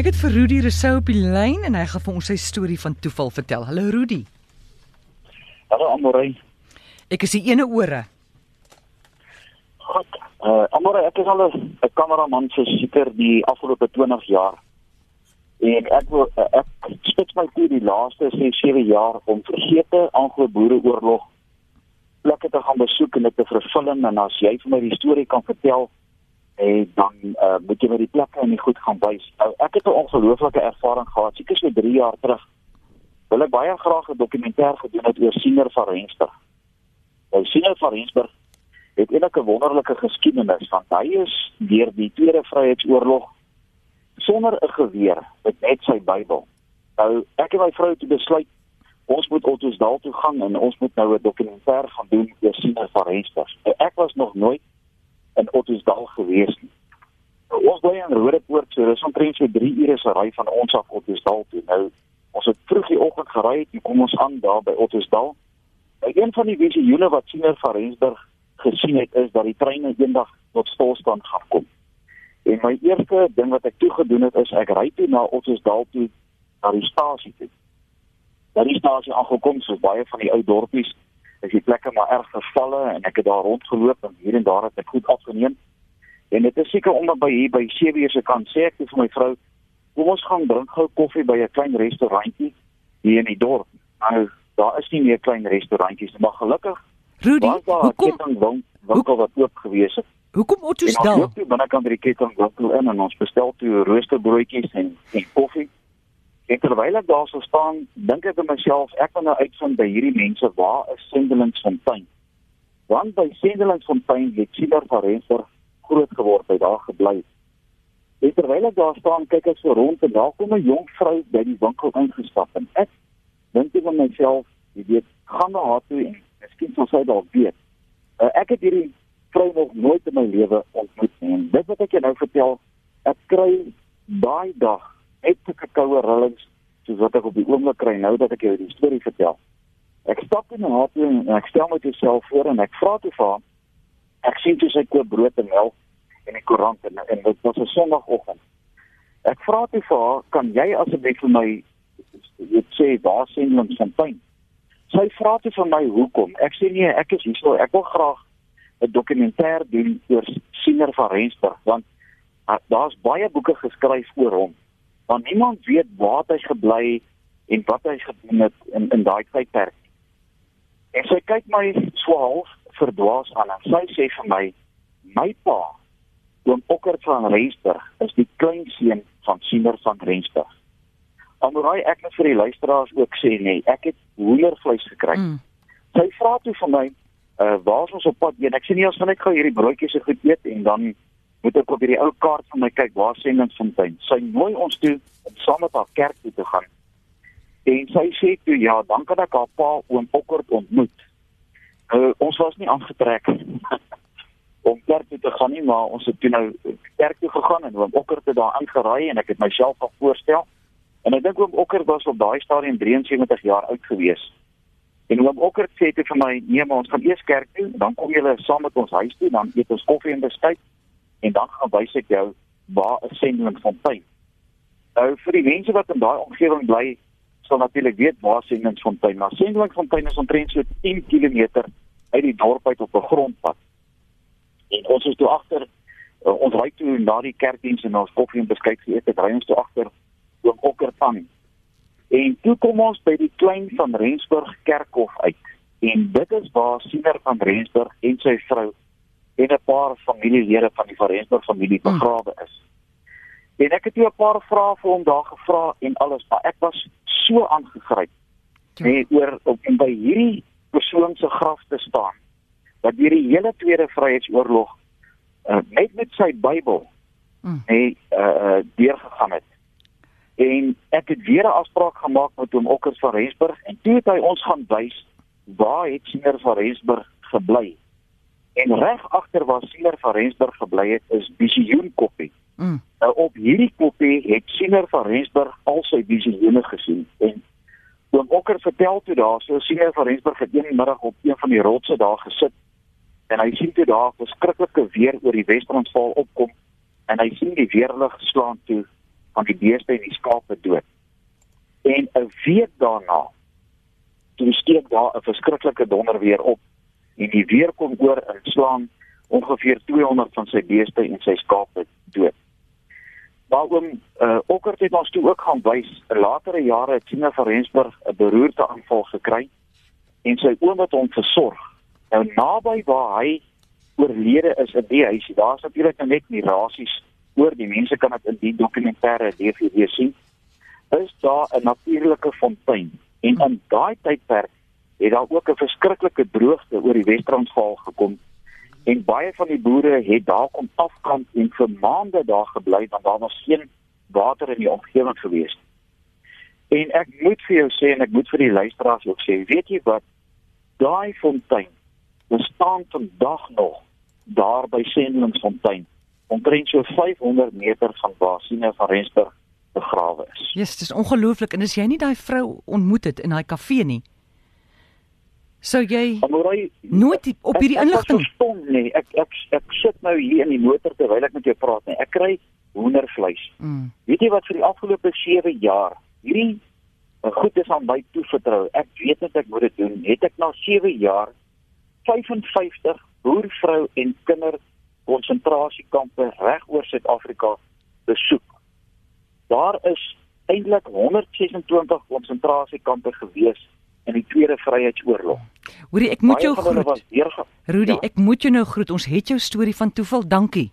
Ek het vir Rudy Rousseau op die lyn en hy gaan vir ons sy storie van toeval vertel. Hallo Rudy. Hallo Amorey. Ek is die ene ore. Goed. Uh Amorey, ek is al 'n kameraman vir seker die afgelope 20 jaar. En ek wil uh, ek spits my toe die laaste 6, 7 jaar om vergete Anglo-Boereoorlog plekke te gaan besoek en dit te vervulling en as jy vir my die storie kan vertel en dan uh, moet jy met die plekke en die goed gaan wys. Nou ek het 'n ongelooflike ervaring gehad, seker so 3 jaar terug. Wil ek baie graag 'n dokumentêr gedoen het oor Siener van Rensburg. Nou Siener van Rensburg het eintlik 'n wonderlike geskiedenis want hy is deur die Tweede Vryheidsoorlog sonder 'n geweer met net sy Bybel. Nou ek en my vrou het besluit ons moet Ottosdal toe gaan en ons moet nou 'n dokumentêr gaan doen oor Siener van Rensburg. Nou, ek was nog nooit in Ottosdal gewees nie. Ons bly in Rodepoort, so dis omtrent so 3 ure se ry van ons af Ottosdal toe. Nou ons het vroeg die oggend gery en kom ons aan daar by Ottosdal. Nou een van die visioene wat Siener van Rensburg gesien het is dat die treine eendag tot stilstand gaan kom. En my eerste ding wat ek toe gedoen het is ek ry toe na Ottosdal toe na die stasie toe. Daar is stasie aangekom so baie van die ou dorpies is die plekke maar erg vervalle en ek het daar rondgeloop en hier en daar het ek goed afgeneem. En dit is seker omdat by hier by CW se kant sê ek vir my vrou, kom ons gaan drink gou koffie by 'n klein restaurantjie hier in die dorp. Nou daar is nie meer klein restaurantjies nie, maar gelukkig Rudy, was daar 'n hoekom kettingwinkel wat oop gewees het. hoekom En ons Ottosdal? loop toe binnekant by die kettingwinkel in en ons bestel toe roosterbroodjies en en koffie. En terwyl ek daar so staan, dink ek by myself, ek wil nou uitvind by hierdie mense waar is Sendelingsfontein? Want by Sendelingsfontein het Siener van Rensburg groot geword, hy daar gebly. En terwyl ek daar staan, kyk ek so rond en daar kom 'n jong vrou by die winkel ingestap en ek dink ek by myself, jy weet, gaan na haar toe en miskien sal sy dalk weet. Uh, ek het hierdie vrou nog nooit in my lewe ontmoet nie. En dit wat ek jou nou vertel, ek kry daai dag net sulke koue rillings soos wat ek op die oomblik kry nou dat ek jou die storie vertel. Ek stap in haar toe en ek stel my toe self voor en ek vra toe vir haar. Ek sien toe sy koop brood en melk en 'n koerant en, en dit was 'n sonoggend. Ek vra toe vir haar, "Kan jy asseblief vir my jy sê waar sendings van pyn?" Sy vra toe vir my hoekom. Ek sê nee, ek is hierso. Ek wil graag 'n dokumentêr doen oor Siener van Rensburg want uh, daar's baie boeke geskryf oor hom. Maar niemand weet waar hy gebly en wat hy gedoen het in in daai tydperk. En sy kyk my so half verdwaas aan en sy sê vir my: "My pa, oom Okkert van Rensburg, is die kleinseun van Siener van Rensburg." Amorai ek moet vir die luisteraars ook sê nee, ek het hoendervleis gekry. Mm. Sy vra toe vir my, uh waar is ons op pad heen? Ek sê nee, ons gaan net gou hierdie broodjies se goed eet en dan moet ek op hierdie ou kaart van my kyk waar Sendingsfontein. Sy nooi ons toe om saam met haar kerk toe te gaan. En sy sê toe ja, dan kan ek haar pa oom Okkert ontmoet. Uh ons was nie aangetrek om kerk toe te gaan nie, maar ons het toe nou kerk toe gegaan en oom Okkert het daar aangeraai en ek het myself al voorstel. En ek dink oom Okkert was op daai stadium 73 jaar oud gewees. En oom Okkert sê toe vir my, "Nee, maar ons gaan eers kerk toe, dan kom julle saam met ons huis toe, dan eet ons koffie en beskuit en dan gaan wys ek jou waar 'n Sendelingsfontein." Nou vir die mense wat in daai omgewing bly, sal natuurlik weet waar Sendelingsfontein, maar Sendelingsfontein is omtrent so 10 km uit die dorp uit op 'n grondpad. En ons is toe agter uh, ons ry toe na die kerkdiens en ons koffie en beskuit geëet het, ry ons toe agter oom Okkert aan. En toe kom ons by die klein van Rensburg kerkhof uit. En dit is waar Siener van Rensburg en sy vrou en 'n paar familielede van die van Rensburg familie begrawe is. En ek het toe 'n paar vrae vir hom daar gevra en alles, maar ek was so aangegryp nee oor om by hierdie persoon se graf te staan wat deur die hele Tweede Vryheidsoorlog uh, net met sy Bybel Mm. nee uh, uh, deurgegaan het. En ek het weer 'n afspraak gemaak met hom Okkers van Rensburg en toe het hy ons gaan wys waar het Siener van Rensburg gebly. En reg agter waar Siener van Rensburg gebly het is Visioen Koppie. Mm. Nou op hierdie koppie het Siener van Rensburg al sy visioene gesien en oom Okker vertel toe daar so Siener van Rensburg het een middag op een van die rotse daar gesit en hy sien toe daar 'n verskriklike weer oor die Wes-Transvaal opkom en hy sien die weerlig slaan toe van die beeste en die skape dood. En 'n week daarna toe steek daar 'n verskriklike donder weer op en die weer kom oor en slaan ongeveer 200 van sy beeste en sy skape dood. Maar oom uh, Okkert het ons toe ook gaan wys, latere jare het Tina van Rensburg 'n beroerte aanval gekry en sy oom het hom versorg. Nou naby waar hy oorlede is in die huisie, daar's natuurlik nou net mirasies oor die mense kan dit in die dokumentêre DVD sien. Is daar 'n natuurlike fontein en in daai tydperk het daar ook 'n verskriklike droogte oor die Wes-Transvaal gekom en baie van die boere het daar kom afkamp en vir maande daar gebly want daar was geen water in die omgewing gewees. En ek moet vir jou sê en ek moet vir die luisteraars ook sê, weet jy wat? Daai fontein bestaan vandag nog daar by Sendlingsfontein omtrent so 500 meter van waar Sine van Rensburg begrawe is. Ja, yes, dit is ongelooflik en as jy nie daai vrou ontmoet het in daai kafee nie, sou jy Amorai, nooit die, op hierdie inligting stom nie. Ek ek ek sit nou hier in die motor terwyl ek met jou praat nie. Ek kry hoendervleis. mm, Weet jy wat vir die afgelope 7 jaar hierdie uh, goed is aan my toevertrou. Ek weet net ek moet dit doen. Het ek na 7 jaar 55 boervrou en kinder konsentrasiekampe reg oor Suid-Afrika besoek. Daar is eintlik 126 konsentrasiekampe gewees in die Tweede Vryheidsoorlog. hoorie ek moet jou Baie hulle groet. deurge Rudy, Ja. ek moet jou nou groet. Ons het jou storie van toeval. Dankie.